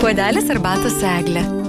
Puodelis arbatos eglė.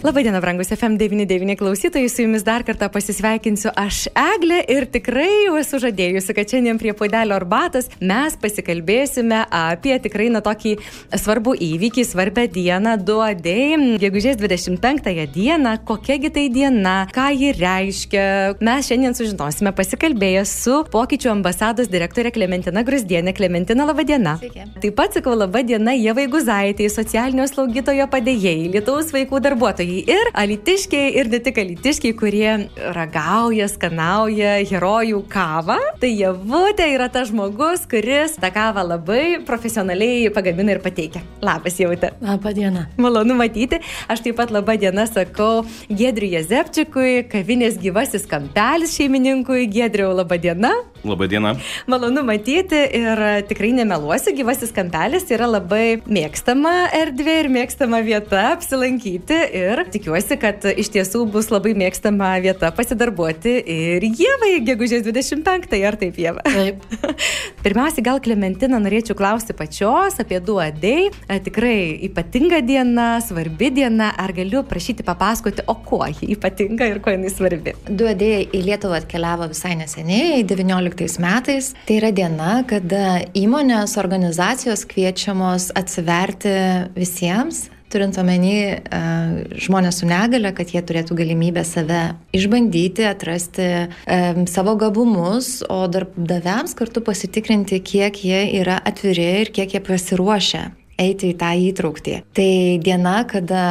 Labadiena, brangus FM99 klausytojai, su jumis dar kartą pasisveikinsiu aš Eglė ir tikrai jau esu žadėjusi, kad šiandien prie puodelio arbatos mes pasikalbėsime apie tikrai na tokį svarbų įvykį, svarbę dieną, duodėjim, gegužės 25 dieną, kokiagi tai diena, ką ji reiškia. Mes šiandien sužinosime pasikalbėję su pokyčių ambasados direktorė Klementina Grusdienė. Klementina, labadiena. Sveiki. Taip pat sakau labadiena Jevai Guzaitė, socialinio slaugytojo padėjėjai, Lietuvos vaikų darbuotojai ir alitiškiai, ir ne tik alitiškiai, kurie ragauja, skanauja herojų kavą. Tai Jevutė yra tas žmogus, kuris tą kavą labai profesionaliai pagamina ir pateikia. Labas, Jevutė. Labą dieną. Malonu matyti. Aš taip pat labą dieną sakau Gedriui Jezepčikui, kavinės gyvasis kampelis šeimininkui. Gedriu, labą dieną. Labadiena. Malonu matyti ir tikrai nemeluosiu, gyvasis kampelis yra labai mėgstama erdvė ir mėgstama vieta apsilankyti ir tikiuosi, kad iš tiesų bus labai mėgstama vieta pasidarbuoti ir Jėvai gegužės 25, ar taip Jėva? Taip. Pirmiausia, gal Klementina norėčiau klausti pačios apie duodai. E, Tikrai ypatinga diena, svarbi diena. Ar galiu prašyti papasakoti, o kuo ji ypatinga ir kuo jinai svarbi? Duodėjai į Lietuvą atkeliavo visai neseniai, 19 metais. Tai yra diena, kada įmonės, organizacijos kviečiamos atsiverti visiems. Turint omeny uh, žmonės su negale, kad jie turėtų galimybę save išbandyti, atrasti um, savo gabumus, o darbdaviams kartu pasitikrinti, kiek jie yra atviri ir kiek jie pasiruošę eiti į tą įtraukti. Tai diena, kada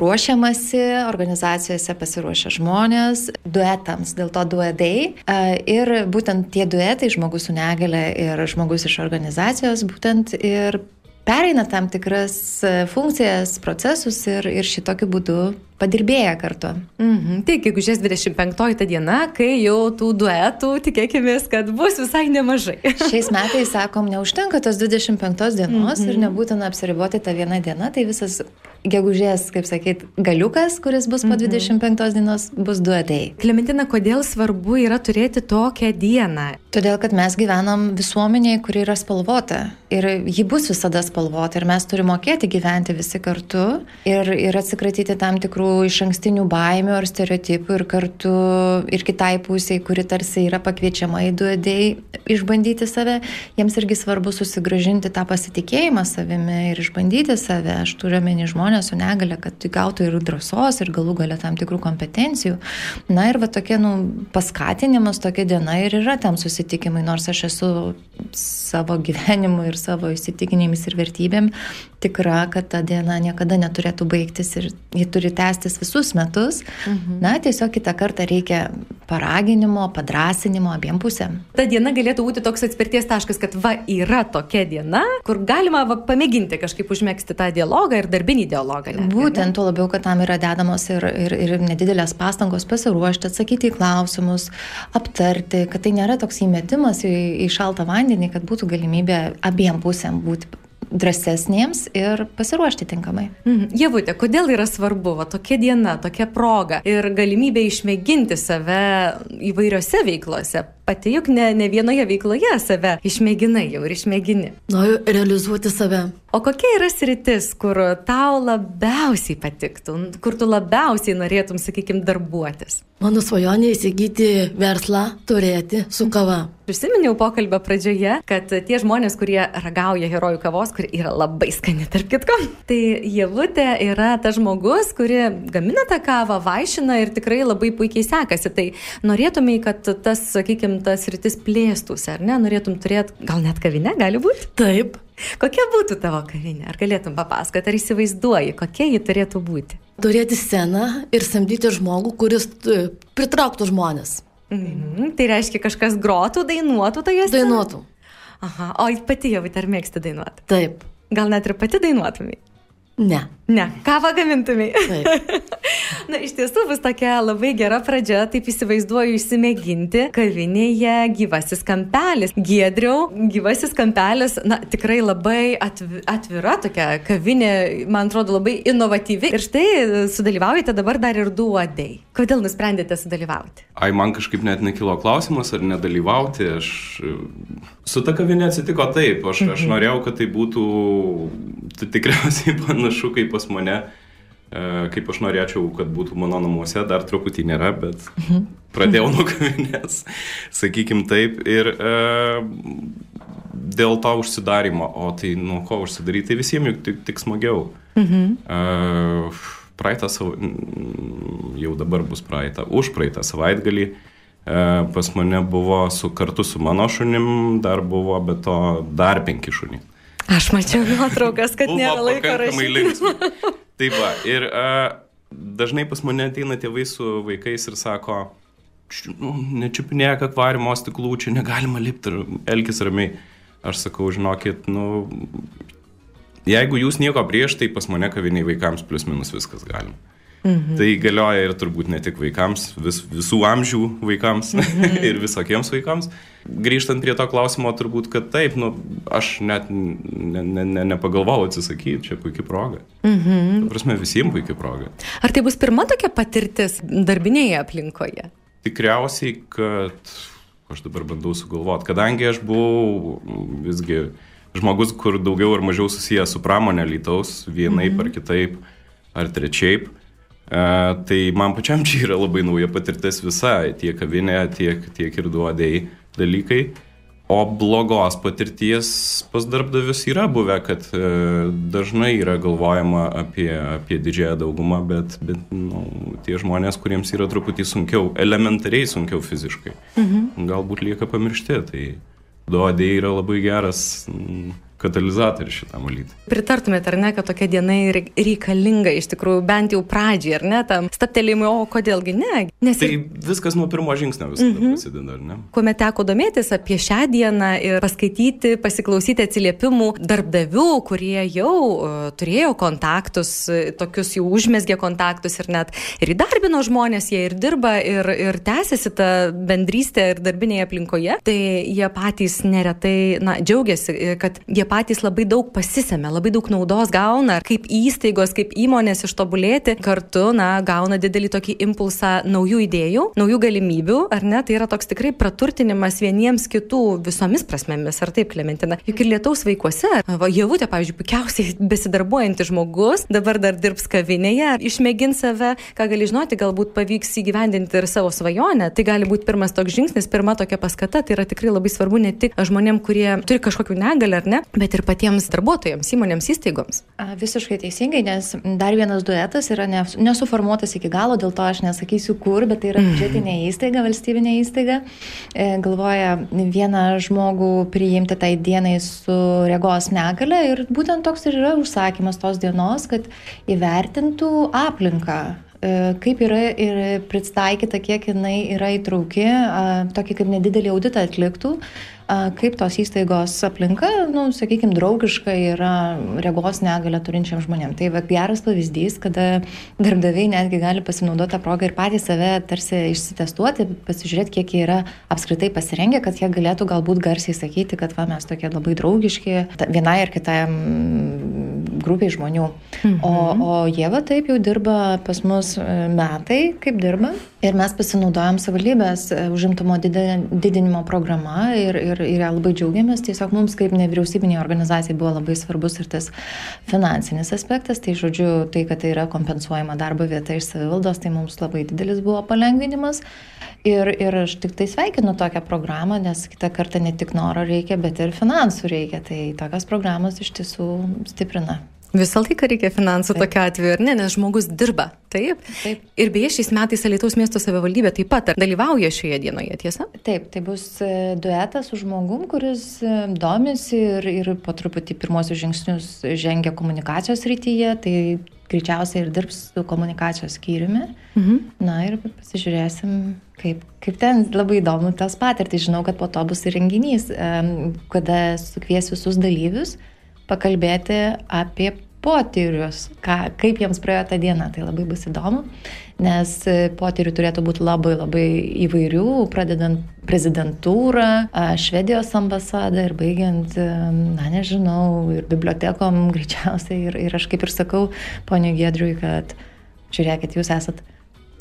ruošiamasi, organizacijose pasiruošia žmonės, duetams, dėl to duetai. A, Ir būtent tie duetai, žmogus su negale ir žmogus iš organizacijos, būtent ir pereina tam tikras e, funkcijas, procesus ir, ir šitokiu būdu padirbėja kartu. Mhm. Tai gegužės 25 ta diena, kai jau tų duetų tikėkime, kad bus visai nemažai. Šiais metais, sakom, neužtenka tos 25 dienos Mhm. ir nebūtina apsiriboti tą vieną dieną, tai visas gegužės, kaip sakyt, galiukas, kuris bus Mhm. po 25 dienos, bus duetai. Klementina, kodėl svarbu yra turėti tokią dieną? Todėl, kad mes gyvenam visuomenėje, kuri yra spalvota ir ji bus visada spalvota ir mes turime mokėti gyventi visi kartu ir, ir atsikratyti tam tikrų iš ankstinių baimių ar stereotipų ir kartu ir kitai pusiai, kuri tarsi yra pakviečiama į duodėjai išbandyti save, jiems irgi svarbu susigražinti tą pasitikėjimą savimi ir išbandyti save. Aš turiu omeny žmonės su negale, kad gautų ir drąsos ir galų gale tam tikrų kompetencijų. Na ir va tokia, nu, paskatinimas, tokia diena ir yra tam susitikimai, nors aš esu savo gyvenimu ir savo įsitikinimais ir vertybėm tikra, kad ta diena niekada neturėtų baigtis ir ji turi tęstis visus metus. Mhm. Na, tiesiog kitą kartą reikia paraginimo, padrasinimo abiem pusėm. Ta diena galėtų būti toks atspirties taškas, kad va yra tokia diena, kur galima va, pamėginti kažkaip užmėgsti tą dialogą ir darbinį dialogą. netgi, ne? Būtent tuo labiau, kad tam yra dedamos ir, ir, ir nedidelės pastangos pasiruošti, atsakyti į klausimus, aptarti, kad tai nėra toks įmetimas į, į šaltą vandenį, kad būtų galimybė abiem pusėm būti drąsesniems ir pasiruošti tinkamai. Mhm. Jevutė, kodėl yra svarbu va, tokia diena, tokia proga ir galimybė išmėginti save įvairiose veiklose? Pati juk ne, ne vienoje veikloje save išmėginai jau ir išmėgini. Noriu realizuoti save. O kokia yra sritis, kur tau labiausiai patiktų, kur tu labiausiai norėtum, sakykime, darbuotis? Mano svajonė įsigyti verslą, turėti su kava. Prisiminiau pokalbio pradžioje, kad tie žmonės, kurie ragauja herojų kavos, kuri yra labai skani, tarp kitko, tai Jevutė yra tas žmogus, kuri gamina tą kavą, vaišina ir tikrai labai puikiai sekasi. Tai norėtumai, kad tas, sakykime, tas rytis plėstųsi, ar ne? Norėtum turėti gal net kavinę, gali būti? Taip, Kokia būtų tavo kavinė? Ar galėtum papasakoti, ar įsivaizduoji, kokia ji turėtų būti? turėti sceną ir samdyti žmogų, kuris e, pritrauktų žmonės. Mhm. Tai reiškia, kažkas grotų, dainuotų toje scenoje? Dainuotų. Aha, o pati jau ar mėgsti dainuoti? Taip. Gal net ir pati dainuotumai? Ne. Ne, kavą gamintumai. Taip. Na, iš tiesų bus tokia labai gera pradžia, taip įsivaizduoju, išsimėginti kavinėje gyvasis kampelis. Giedriau, gyvasis kampelis, na, tikrai labai atvi, atvira tokia kavinė, man atrodo, labai inovatyvi. Ir štai sudalyvaujate dabar dar ir du uodai. Kodėl nusprendėte sudalyvauti? Ai, man kažkaip net nekilo klausimas, ar nedalyvauti. Aš su ta kavinė atsitiko taip. Aš, aš norėjau, kad tai būtų tai tikriausiai panašu kaip pas mane, e, kaip aš norėčiau, kad būtų mano namuose, dar truputį nėra, bet pradėjau nuo kavinės, sakykim taip. Ir e, dėl to užsidarimo, o tai nuo ko užsidaryti, tai visiems juk tik, tik smagiau. Mhm. E, praeitą jau dabar bus praeitą, už praeitą savaitgalį e, pas mane buvo su, kartu su mano šunim, dar buvo be to dar penki šuniai. Aš mačiau nuotraukas, kad nėra laiko rašyti. Taip, va, ir a, dažnai pas mane ateina tėvai su vaikais ir sako, "Č- nu, nečiupinėk akvariumo stiklų, čia negalima lipti elgis ramiai. Aš sakau, žinokit, nu, jeigu jūs nieko prieš, tai pas mane kaviniai vaikams plus minus viskas galima. Mhm. Tai galioja ir turbūt ne tik vaikams, vis, visų amžių vaikams mhm. ir visokiems vaikams. Grįžtant prie to klausimo, turbūt, kad taip, nu, aš net ne, ne, ne, nepagalvojau atsisakyti, čia puikia proga. Mhm. Prasme, visiems puikia proga. Ar tai bus pirma tokia patirtis darbinėje aplinkoje? Tikriausiai, kad aš dabar bandau sugalvoti, kadangi aš buvau visgi žmogus, kur daugiau ar mažiau susijęs su pramonė lytaus, vienaip mhm. ar kitaip, ar trečiaip. Uh, tai man pačiam čia yra labai nauja patirtis visa, tiek kavinė, tiek, tiek ir duodėjai dalykai. O blogos patirties pas darbdavius yra buvę, kad uh, dažnai yra galvojama apie, apie didžiąją daugumą, bet, bet nu, tie žmonės, kuriems yra truputį sunkiau, elementariai sunkiau fiziškai, mhm. galbūt lieka pamiršti. Tai duodėjai yra labai geras. Mm, katalizatorius šitam valyti. Pritartumėte, ar ne, kad tokia diena reikalinga iš tikrųjų bent jau pradžiai, ar ne, tam staptelėjimui, o kodėlgi ne? Nes tai viskas nuo pirmo žingsnio visada mm -hmm. prasideda, ar ne? Kuomet teko domėtis apie šią dieną ir paskaityti, pasiklausyti atsiliepimų darbdavių, kurie jau uh, turėjo kontaktus, uh, tokius jau užmesgė kontaktus ir net ir įdarbino žmonės, jie ir dirba, ir, ir tęsiasi ta bendrystė ir darbinėje aplinkoje, tai jie patys neretai, na, džiaugiasi, kad jie patys labai daug pasisėmė, labai daug naudos gauna, kaip įstaigos, kaip įmonės ištobulėti, kartu, na, gauna didelį tokį impulsą naujų idėjų, naujų galimybių, ar ne, tai yra toks tikrai praturtinimas vieniems kitų visomis prasmėmis, ar taip, Klementina. Juk ir lietaus vaikuose, va, javutė, pavyzdžiui, puikiausiai besidarbuojantis žmogus, dabar dar dirbs kavinėje, išmėgins save, ką gali žinoti, galbūt pavyks įgyvendinti ir savo svajonę. Tai gali būti pirmas toks žingsnis, pirma tokia paskata, tai yra tikrai labai svarbu ne tik žmonėm, kurie turi kažkokių negalę, ar ne, bet ir patiems darbuotojams, įmonėms, įstaigoms. Visiškai teisingai, nes dar vienas duetas yra ne, nesuformuotas iki galo, dėl to aš nesakysiu kur, bet tai yra biudžetinė įstaiga, valstybinė įstaiga. E, galvoja vieną žmogų priimti tai dienai su regos negale ir būtent toks ir yra užsakymas tos dienos, kad įvertintų aplinką kaip yra ir pristaikyta, kiek jinai yra įtrauki, tokį kaip nedidelį auditą atliktų, kaip tos įstaigos aplinka, nu, sakykime, draugiška yra regos negalę turinčiam žmonėm. Tai va, geras pavyzdys, kada darbdaviai netgi gali pasinaudoti tą progą ir patys save tarsi išsitestuoti, pasižiūrėti, kiek jie yra apskritai pasirengę, kad jie galėtų galbūt garsiai sakyti, kad va, mes tokie labai draugiški vienai ar kitai grupiai žmonių. Mhm. O, o jie va taip jau dirba pas mus metai, kaip dirba. Ir mes pasinaudojam savivaldybės užimtumo didinimo programą ir, ir, ir labai džiaugiamės. Tiesiog mums kaip nevyriausybinė organizacija buvo labai svarbus ir tas finansinis aspektas. Tai žodžiu, tai, kad tai yra kompensuojama darbo vieta iš savivaldos, tai mums labai didelis buvo palengvinimas. Ir, ir aš tik tai sveikinu tokią programą, nes kitą kartą ne tik noro reikia, bet ir finansų reikia. Tai tokios programos iš tiesų stiprina. Visą laiką reikia finansų tokiu atveju, ar ne, nes žmogus dirba. Taip. taip. Ir beje, šiais metais Alitaus miesto savivaldybė taip pat dalyvauja šioje dienoje, tiesa? Taip, tai bus duetas su žmogum, kuris domisi ir, ir po truputį pirmosius žingsnius žengia komunikacijos rytyje. Tai greičiausiai ir dirbs su komunikacijos skyriumi. Mhm. Na ir pasižiūrėsim, kaip, kaip ten labai įdomu tas patirtis. Žinau, kad po to bus ir renginys, kada sukvies visus dalyvius pakalbėti apie potyrius, ką, kaip jiems praėjo tą dieną. Tai labai bus įdomu, nes e, potyrių turėtų būti labai labai įvairių, pradedant prezidentūrą, Švedijos ambasadą ir baigiant, e, na nežinau, ir bibliotekom greičiausiai. Ir, ir aš kaip ir sakau, ponio Gedriui, kad žiūrėkit, jūs esat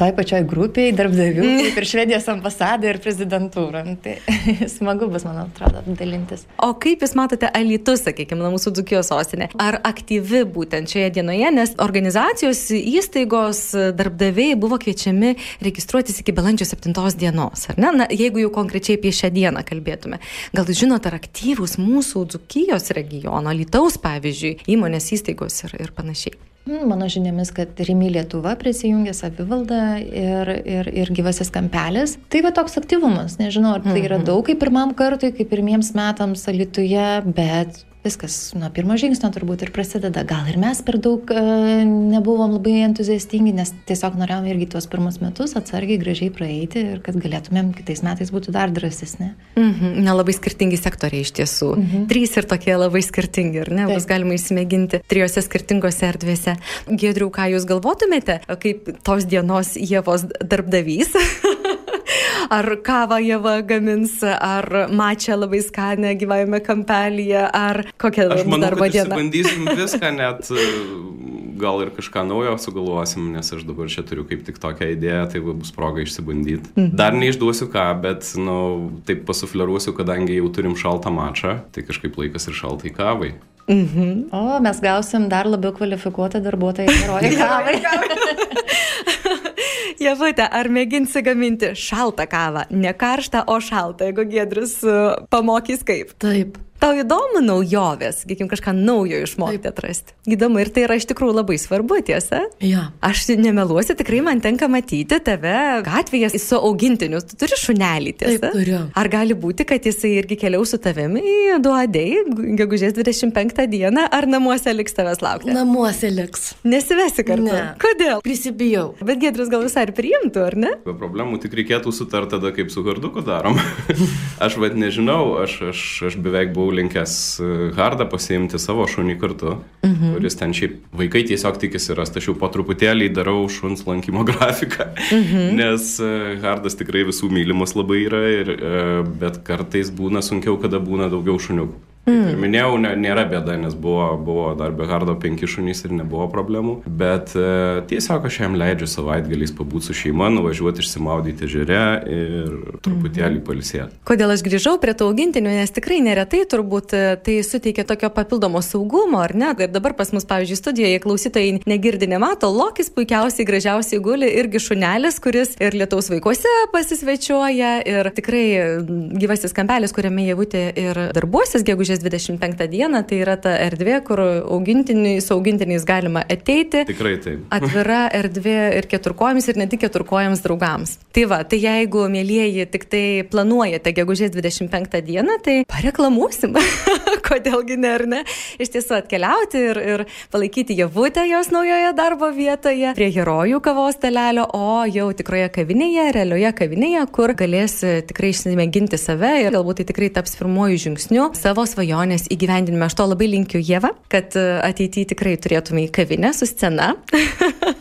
toj pačioj grupiai darbdavių, kaip ir Švedijos ambasada ir prezidentūra. Nu, tai smagu bus, man atrodo, dalintis. O kaip Jūs matote Alitus, sakykime, mūsų Dzukijos sostinė? Ar aktyvi būtent šioje dienoje, nes organizacijos, įstaigos, darbdaviai buvo kviečiami registruotis iki balandžio 7 dienos, ar ne? Na, jeigu jau konkrečiai apie šią dieną kalbėtume. Gal žinot, ar aktyvus mūsų Dzukijos regiono, Lietaus, pavyzdžiui, įmonės įstaigos ir, ir panašiai? Hmm, mano žiniomis, kad Rimi Lietuva prisijungė savivaldą ir, ir, ir gyvasis kampelis. Tai va toks aktyvumas, nežinau, ar tai yra mhm. daug kaip pirmam kartui, kaip pirmiems metams Alituje, bet viskas nuo pirmo žingsnio turbūt ir prasideda. Gal ir mes per daug e, nebuvom labai entuziastingi, nes tiesiog norėjom irgi tuos pirmus metus atsargiai, gražiai praeiti ir kad galėtumėm kitais metais būti dar drąsesni. Mhm, nelabai skirtingi sektoriai iš tiesų. Mhm. Trys ir tokie labai skirtingi, ar ne? Taip. Bus galima įsimėginti trijose skirtingose erdvėse. Gedriu, ką jūs galvotumėte, kaip tos dienos Jėvos darbdavys? ar kavą jėva gamins, ar mačia labai skanę gyvajame kampelyje, ar Aš manau, darbo diena. Bandysim viską, net e, gal ir kažką naujo sugalvosim, nes aš dabar čia turiu kaip tik tokią idėją, tai bus proga išsibandyti. Mhm. Dar neišduosiu ką, bet, na, nu, taip pasufleruosiu, kadangi jau turim šaltą mačą, tai kažkaip laikas ir šaltai kavai. Mhm. O, mes gausim dar labiau kvalifikuotą darbuotoją herojų kavai. Javute, ar mėginsi gaminti šaltą kavą? Ne karštą, o šaltą, jeigu Gedris uh, pamokys kaip? Taip. Tau įdomu naujovės, sakykim, kažką naujo išmokti atrasti. Įdomu ir tai yra iš tikrųjų labai svarbu, tiesa? Ja. Aš nemeluosiu, tikrai man tenka matyti tave gatvėje su augintiniu. Tu turi šunelį, tiesa? Taip, turiu. Ar gali būti, kad jisai irgi keliaus su tavimi į duodei, gegužės 25 dieną, ar namuose liks tavęs laukti? Namuose liks. Nesivesi kartu? Ne. Kodėl? Prisibijau. Bet Gedrus gal visai ir priimtų, ar ne? Be problemų, tik reikėtų sutart tada, kaip su garduku darom. aš vad nežinau, aš, aš, aš beveik buvau linkęs e, Hardą pasiimti savo šunį kartu, mhm. kuris ten šiaip vaikai tiesiog tikisi rasti. Aš jau po truputėlį darau šuns lankymo grafiką, mhm. nes e, Hardas tikrai visų mylimas labai yra, ir, e, bet kartais būna sunkiau, kada būna daugiau šuniukų. Mm. Ir minėjau, ne, nėra bėda, nes buvo, buvo dar be hardo penki šunys ir nebuvo problemų. Bet e, tiesiog aš jam leidžiu savaitgaliais pabūti su šeima, nuvažiuoti išsimaudyti žere ir truputėlį mm. palisėti. Kodėl aš grįžau prie to augintinių, nes tikrai neretai turbūt e, tai suteikia tokio papildomo saugumo, ar ne? Ir dabar pas mus, pavyzdžiui, studijoje klausytojai negirdi, nemato, Lokis puikiausiai, gražiausiai guli irgi šunelis, kuris ir lietaus vaikuose pasisvečiuoja ir tikrai gyvasis kampelis, kuriame javutė ir darbuosis, gegužės gegužės 25 dieną, tai yra ta erdvė, kur augintiniai, su augintiniais galima ateiti. Tikrai taip. Atvira erdvė ir keturkojams, ir ne tik keturkojams draugams. Tai va, tai jeigu, mėlyjeji, tik tai planuojate gegužės 25 dieną, tai pareklamuosim. Kodėlgi ne, ar ne? Iš tiesų atkeliauti ir, ir palaikyti javutę jos naujoje darbo vietoje, prie herojų kavos talelio, o jau tikroje kavinėje, realioje kavinėje, kur galės tikrai išsimėginti save ir galbūt tai tikrai taps pirmojų žingsnių savo svajonės svajonės įgyvendinime. Aš to labai linkiu Jėva, kad e, ateityje tikrai turėtume į kavinę su scena.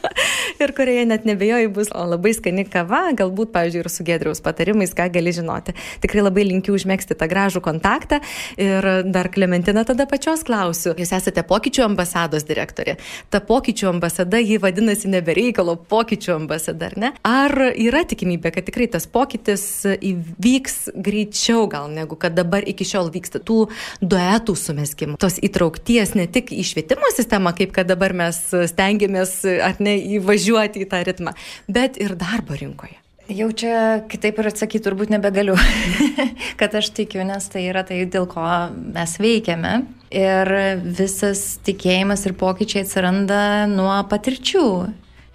ir kurioje net nebejoju bus labai skani kava, galbūt, pavyzdžiui, ir su Gedriaus patarimais, ką gali žinoti. Tikrai labai linkiu užmėgsti tą gražų kontaktą. Ir dar Klementina tada pačios klausiu. Jūs esate pokyčių ambasados direktorė. Ta pokyčių ambasada, jį vadinasi nebereikalo pokyčių ambasada, ar ne? Ar yra tikimybė, kad tikrai tas pokytis įvyks greičiau gal negu kad dabar iki šiol vyksta tų duetų sumeskimų, tos įtraukties ne tik į švietimo sistemą, kaip kad dabar mes stengiamės ar ne įvažiuoti į tą ritmą, bet ir darbo rinkoje. Jau čia kitaip ir atsakyti turbūt nebegaliu, kad aš tikiu, nes tai yra tai, dėl ko mes veikiame. Ir visas tikėjimas ir pokyčiai atsiranda nuo patirčių.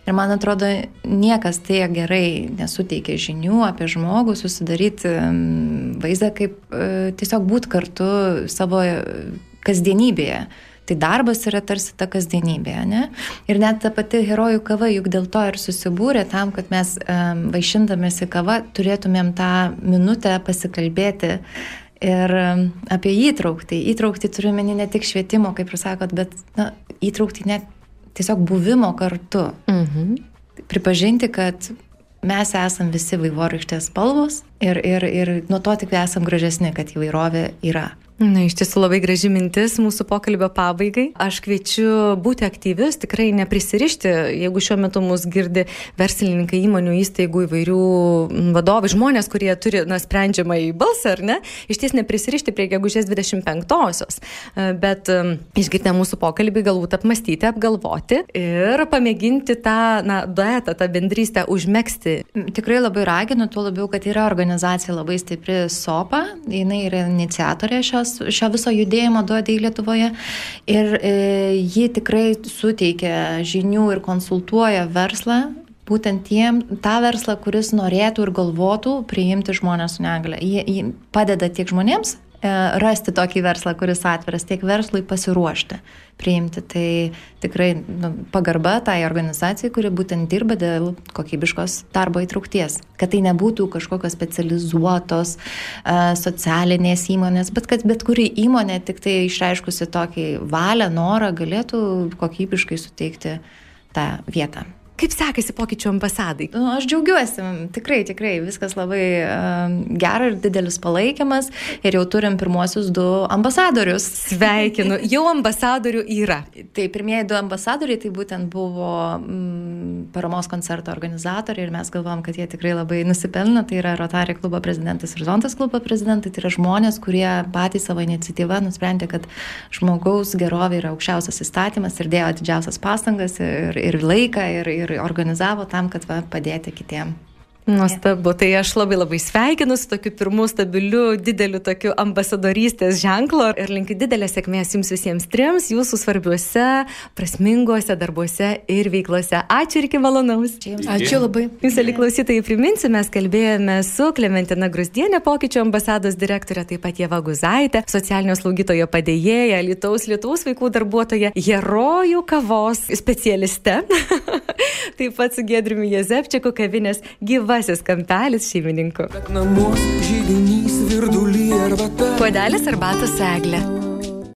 Ir man atrodo, niekas tiek gerai nesuteikia žinių apie žmogų, susidaryti vaizdą, kaip e, tiesiog būti kartu savo kasdienybėje. Tai darbas yra tarsi ta kasdienybė, ne? Ir net ta pati herojų kava juk dėl to ir susibūrė tam, kad mes um, vaišindamėsi kava turėtumėm tą minutę pasikalbėti ir apie įtraukti. Įtraukti turiu meni ne tik švietimo, kaip jūs sakot, bet na, įtraukti net tiesiog buvimo kartu. Mhm. Pripažinti, kad mes esam visi vaivorykštės spalvos ir, ir, ir nuo to tik esam gražesni, kad įvairovė yra. Na, iš tiesų labai graži mintis mūsų pokalbio pabaigai. Aš kviečiu būti aktyvius, tikrai neprisirišti, jeigu šiuo metu mus girdi verslininkai įmonių įstaigų įvairių vadovai, žmonės, kurie turi, na, sprendžiamą į balsą, ar ne, iš ties neprisirišti prie gegužės 25-osios, bet um, išgirdę mūsų pokalbį galbūt apmastyti, apgalvoti ir pamėginti tą, na, duetą, tą bendrystę užmėgsti. Tikrai labai raginu, tuo labiau, kad yra organizacija labai stipri SOPA, jinai yra iniciatorė šios šios, šio viso judėjimo duodai Lietuvoje. Ir e, ji tikrai suteikia žinių ir konsultuoja verslą, būtent tiem, tą verslą, kuris norėtų ir galvotų priimti žmonės su negale. Ji, ji padeda tiek žmonėms rasti tokį verslą, kuris atviras tiek verslui pasiruošti, priimti. Tai tikrai nu, pagarba tai organizacijai, kuri būtent dirba dėl kokybiškos darbo įtraukties. Kad tai nebūtų kažkokios specializuotos uh, socialinės įmonės, bet kad bet kuri įmonė tik tai išreiškusi tokį valią, norą galėtų kokybiškai suteikti tą vietą. Kaip sekasi pokyčių ambasadai? Nu, aš džiaugiuosi, tikrai, tikrai, viskas labai uh, gera ir didelis palaikymas ir jau turim pirmuosius du ambasadorius. Sveikinu, jau ambasadorių yra. Tai pirmieji du ambasadoriai tai būtent buvo mm, paramos koncerto organizatoriai ir mes galvom, kad jie tikrai labai nusipelno, tai yra Rotary klubo prezidentas ir Zontas klubo prezidentai, tai yra žmonės, kurie patys savo iniciatyvą nusprendė, kad žmogaus gerovė yra aukščiausias įstatymas ir dėjo didžiausias pastangas ir, ir laiką ir, ir organizavo tam, kad va, padėti kitiem. Nuostabu, tai aš labai labai sveikinu su tokiu pirmu stabiliu, dideliu tokiu ambasadorystės ženklu ir linkiu didelės sėkmės jums visiems trims jūsų svarbiuose, prasminguose darbuose ir veiklose. Ačiū ir iki malonaus. Ačiū labai. Jūs, ali klausytojai, priminsiu, mes kalbėjome su Klementina Grusdienė, pokyčio ambasados direktorė, taip pat Jeva Guzaitė, socialinio slaugytojo padėjėja, Lietuvos Lietuvos vaikų darbuotoja, herojų kavos specialiste, taip pat su Gedriumi Jezepčiku, kavinės gyva gyvasis kampelis šeimininku. Puodelis arbatos eglė.